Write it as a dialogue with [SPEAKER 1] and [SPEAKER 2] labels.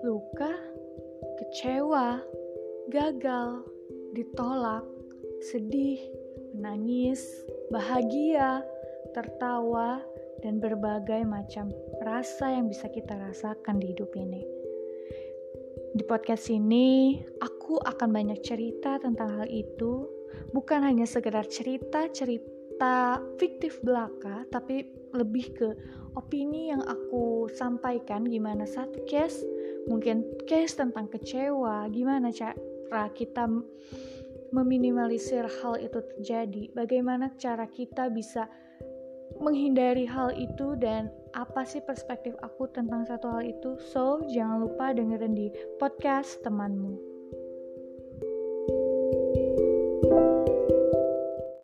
[SPEAKER 1] luka, kecewa, gagal, ditolak, sedih, menangis, bahagia, tertawa, dan berbagai macam rasa yang bisa kita rasakan di hidup ini. Di podcast ini, aku akan banyak cerita tentang hal itu, bukan hanya sekedar cerita-cerita fiktif belaka, tapi lebih ke opini yang aku sampaikan gimana satu case, mungkin case tentang kecewa, gimana cara kita meminimalisir hal itu terjadi, bagaimana cara kita bisa menghindari hal itu dan apa sih perspektif aku tentang satu hal itu. So, jangan lupa dengerin di podcast temanmu.